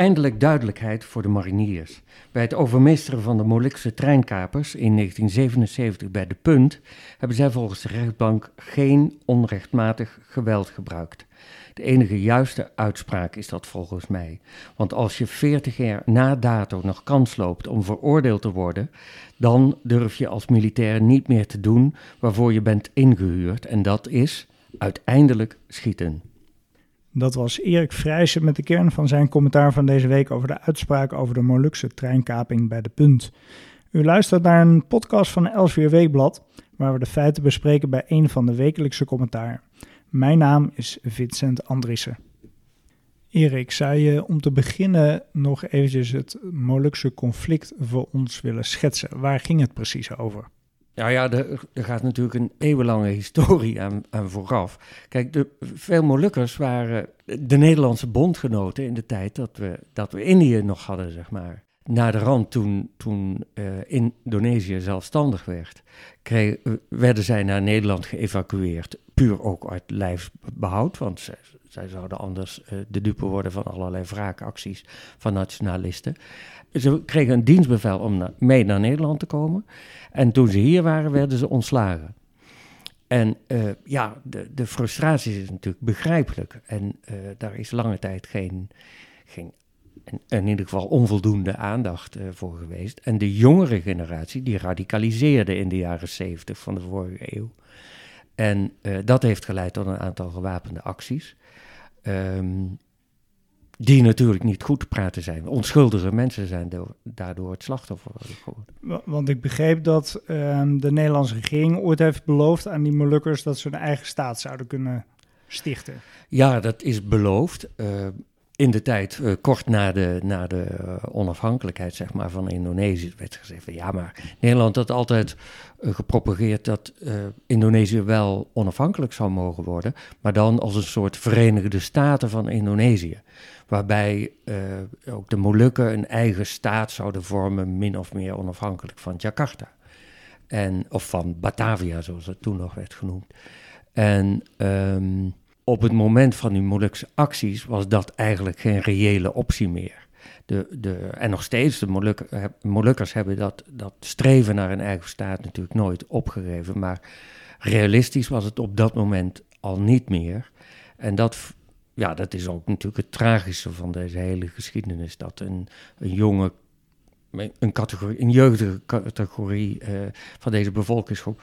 eindelijk duidelijkheid voor de mariniers. Bij het overmeesteren van de Molukse treinkapers in 1977 bij De Punt hebben zij volgens de rechtbank geen onrechtmatig geweld gebruikt. De enige juiste uitspraak is dat volgens mij. Want als je 40 jaar na dato nog kans loopt om veroordeeld te worden, dan durf je als militair niet meer te doen waarvoor je bent ingehuurd. En dat is uiteindelijk schieten. Dat was Erik Vrijsen met de kern van zijn commentaar van deze week over de uitspraak over de Molukse treinkaping bij de Punt. U luistert naar een podcast van Elsevier Weekblad, waar we de feiten bespreken bij een van de wekelijkse commentaar. Mijn naam is Vincent Andriessen. Erik, zou je om te beginnen nog eventjes het Molukse conflict voor ons willen schetsen? Waar ging het precies over? Nou ja, er, er, gaat natuurlijk een eeuwenlange historie aan, aan vooraf. Kijk, de, veel Molukkers waren de Nederlandse bondgenoten in de tijd dat we, dat we Indië nog hadden, zeg maar. Na de rand, toen, toen uh, Indonesië zelfstandig werd, kreeg, werden zij naar Nederland geëvacueerd. Puur ook uit lijfsbehoud, want zij, zij zouden anders uh, de dupe worden van allerlei wraakacties van nationalisten. Ze kregen een dienstbevel om mee naar Nederland te komen. En toen ze hier waren, werden ze ontslagen. En uh, ja, de, de frustratie is natuurlijk begrijpelijk. En uh, daar is lange tijd geen, geen in, ieder geval onvoldoende aandacht voor geweest. En de jongere generatie, die radicaliseerde in de jaren zeventig van de vorige eeuw. En dat heeft geleid tot een aantal gewapende acties. Um, die natuurlijk niet goed te praten zijn. Onschuldige mensen zijn daardoor het slachtoffer geworden. Want ik begreep dat um, de Nederlandse regering ooit heeft beloofd aan die Molukkers dat ze een eigen staat zouden kunnen stichten. Ja, dat is beloofd. Uh, in de tijd, uh, kort na de, na de uh, onafhankelijkheid zeg maar, van Indonesië, werd gezegd van ja, maar Nederland had altijd uh, gepropageerd dat Indonesië wel onafhankelijk zou mogen worden, maar dan als een soort Verenigde Staten van Indonesië waarbij ook de Molukken een eigen staat zouden vormen, min of meer onafhankelijk van Jakarta. En, of van Batavia, zoals het toen nog werd genoemd. En um, op het moment van die Molukse acties was dat eigenlijk geen reële optie meer. De, de, en nog steeds, de Molukken, Molukkers hebben dat, dat streven naar een eigen staat natuurlijk nooit opgegeven. Maar realistisch was het op dat moment al niet meer. En dat ja, dat is ook natuurlijk het tragische van deze hele geschiedenis. Dat een, een jonge, een, categorie, een jeugdige categorie uh, van deze bevolkingsgroep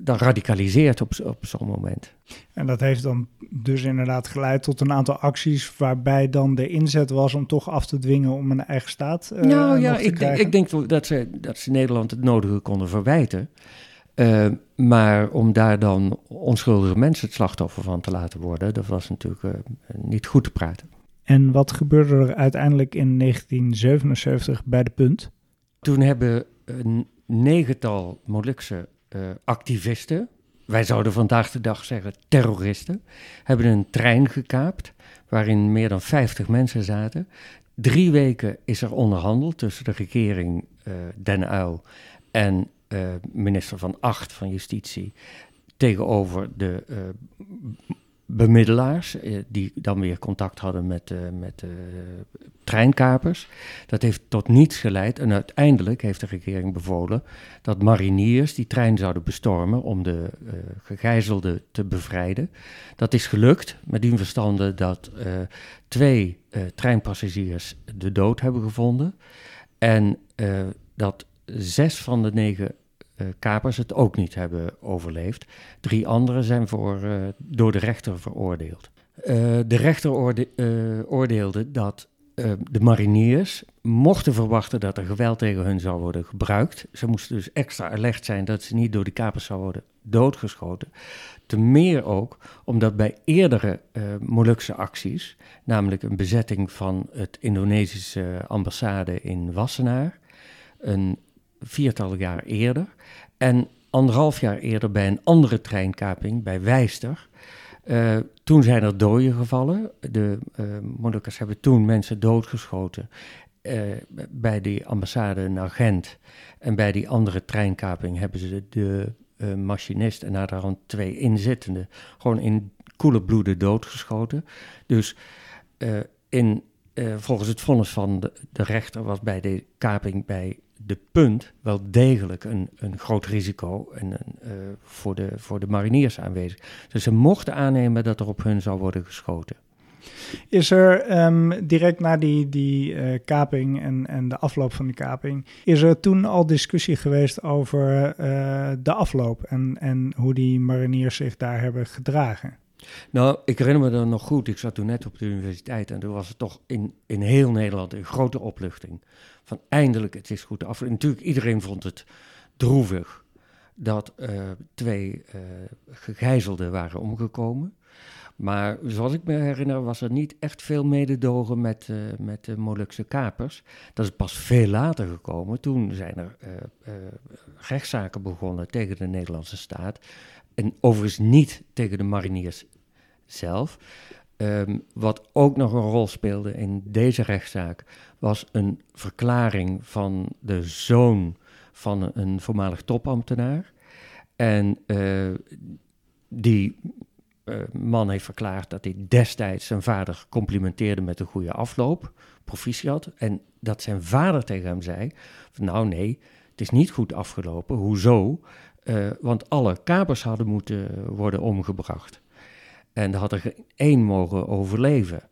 dan radicaliseert op, op zo'n moment. En dat heeft dan dus inderdaad geleid tot een aantal acties waarbij dan de inzet was om toch af te dwingen om een eigen staat uh, nou, ja, ik, denk, ik denk dat ze, dat ze Nederland het nodige konden verwijten. Uh, maar om daar dan onschuldige mensen het slachtoffer van te laten worden, dat was natuurlijk uh, niet goed te praten. En wat gebeurde er uiteindelijk in 1977 bij de punt? Toen hebben een negental Molukse activisten, wij zouden vandaag de dag zeggen terroristen, hebben een trein gekaapt waarin meer dan 50 mensen zaten. Drie weken is er onderhandeld tussen de regering Den Uyl en uh, minister van Acht van Justitie tegenover de uh, bemiddelaars, uh, die dan weer contact hadden met, met treinkapers. Dat heeft tot niets geleid en uiteindelijk heeft de regering bevolen dat mariniers die trein zouden bestormen om de gegijzelden te bevrijden. Dat is gelukt, met die verstande dat twee treinpassagiers de dood hebben gevonden en dat zes van de negen uh, kapers het ook niet hebben overleefd. Drie anderen zijn voor, uh, door de rechter veroordeeld. Uh, de rechter oorde oordeelde dat de mariniers mochten verwachten dat er geweld tegen hun zou worden gebruikt. Ze moesten dus extra alert zijn dat ze niet door de kapers zouden worden doodgeschoten. Te meer ook omdat bij eerdere Molukse acties, namelijk een bezetting van het Indonesische ambassade in Wassenaar, een viertal jaar eerder. En anderhalf jaar eerder bij een andere treinkaping bij Wijster. Uh, toen zijn er doden gevallen. De uh, Molukkers hebben toen mensen doodgeschoten uh, bij die ambassade naar Gent. En bij die andere treinkaping hebben ze de, de machinist en naderhand twee inzittenden gewoon in koele bloeden doodgeschoten. Dus in volgens het vonnis van de, de, rechter was bij de kaping bij de punt wel degelijk een, een groot risico en een, uh, voor, de, voor de mariniers aanwezig. Dus ze mochten aannemen dat er op hun zou worden geschoten. Is er um, direct na die, die uh, kaping en, en de afloop van die kaping, is er toen al discussie geweest over uh, de afloop en, en hoe die mariniers zich daar hebben gedragen? Nou, ik herinner me dan nog goed. Ik zat toen net op de universiteit en toen was het toch in, in heel Nederland een grote opluchting. Van eindelijk, het is goed af. natuurlijk, iedereen vond het droevig dat uh, twee uh, gegijzelden waren omgekomen. Maar zoals ik me herinner, was er niet echt veel mededogen met, uh, met de Molukse kapers. Dat is pas veel later gekomen. Toen zijn er rechtszaken begonnen tegen de Nederlandse staat. En overigens niet tegen de mariniers zelf. Um, wat ook nog een rol speelde in deze rechtszaak, was een verklaring van de zoon van een voormalig topambtenaar. En uh, die uh, man heeft verklaard dat hij destijds zijn vader complimenteerde met een goede afloop, proficiat. En dat zijn vader tegen hem zei: Nou, nee, het is niet goed afgelopen. Hoezo? Uh, want alle kapers hadden moeten worden omgebracht. En er had er één mogen overleven.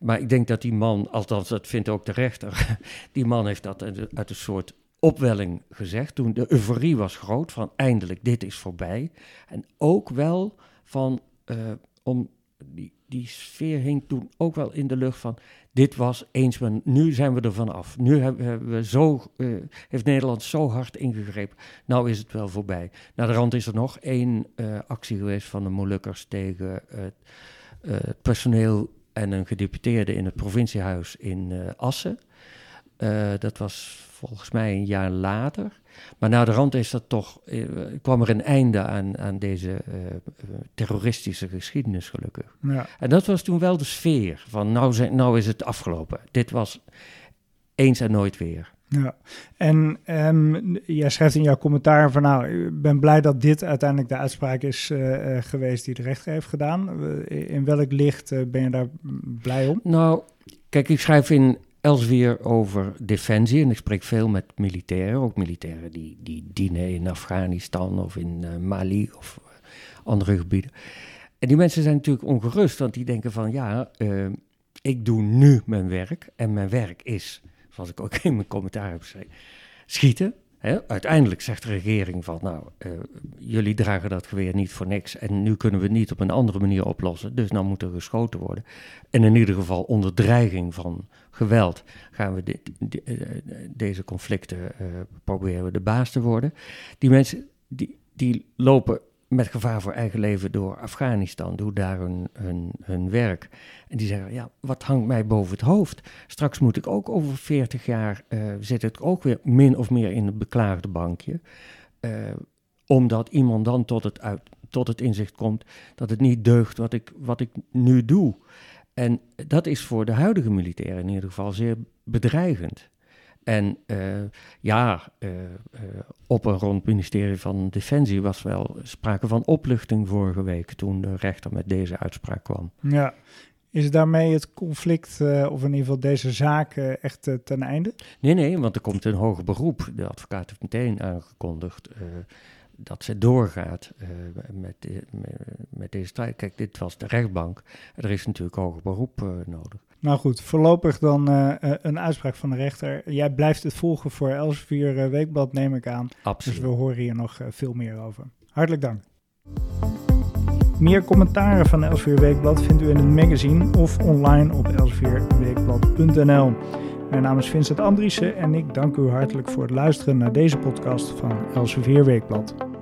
Maar ik denk dat die man, althans dat vindt ook de rechter, die man heeft dat uit een soort opwelling gezegd. Toen de euforie was groot van eindelijk, dit is voorbij. En ook wel van, uh, om die, die sfeer hing toen ook wel in de lucht van, dit was eens, maar nu zijn we er vanaf. Nu hebben we zo, uh, heeft Nederland zo hard ingegrepen. Nou is het wel voorbij. Naar de rand is er nog één uh, actie geweest van de Molukkers tegen uh, het personeel en een gedeputeerde in het provinciehuis in Assen. dat was volgens mij een jaar later. Maar na de rand is dat toch, eh, kwam er een einde aan, aan deze uh, terroristische geschiedenis, gelukkig. Ja. En dat was toen wel de sfeer van nou, zijn, nou is het afgelopen. Dit was eens en nooit weer. Ja, en um, jij schrijft in jouw commentaar van nou, ik ben blij dat dit uiteindelijk de uitspraak is uh, geweest die de rechter heeft gedaan. In welk licht uh, ben je daar blij om? Nou, kijk, ik schrijf in Elsweer over defensie. En ik spreek veel met militairen, ook militairen die, die dienen in Afghanistan of in uh, Mali of uh, andere gebieden. En die mensen zijn natuurlijk ongerust, want die denken van ja, uh, ik doe nu mijn werk en mijn werk is, zoals ik ook in mijn commentaar heb geschreven, schieten. Uiteindelijk zegt de regering van, nou, uh, jullie dragen dat geweer niet voor niks en nu kunnen we het niet op een andere manier oplossen, dus nou moet er geschoten worden. En in ieder geval onder dreiging van geweld gaan we uh, deze conflicten uh, proberen de baas te worden. Die mensen die, die lopen met gevaar voor eigen leven door Afghanistan, doen daar hun, hun, hun werk. En die zeggen, ja, wat hangt mij boven het hoofd? Straks moet ik ook over 40 jaar, uh, zit het ook weer min of meer in het beklaagde bankje. Uh, omdat iemand dan tot het, uit, tot het inzicht komt dat het niet deugt wat ik, wat ik nu doe. En dat is voor de huidige militairen in ieder geval zeer bedreigend. En uh, ja, uh, uh, op en rond het ministerie van Defensie was wel sprake van opluchting vorige week toen de rechter met deze uitspraak kwam. Ja, is daarmee het conflict, of in ieder geval deze zaak, echt ten einde? Nee, nee, want er komt een hoger beroep. De advocaat heeft meteen aangekondigd dat ze doorgaat met, met, deze strijd. Kijk, dit was de rechtbank. Er is natuurlijk hoger beroep nodig. Nou goed, voorlopig dan uh, een uitspraak van de rechter. Jij blijft het volgen voor Elsevier uh, Weekblad, neem ik aan. Absoluut. Dus we horen hier nog veel meer over. Hartelijk dank. Meer commentaren van Elsevier Weekblad vindt u in het magazine of online op elsevierweekblad.nl. Mijn naam is Vincent Andriessen en ik dank u hartelijk voor het luisteren naar deze podcast van Elsevier Weekblad.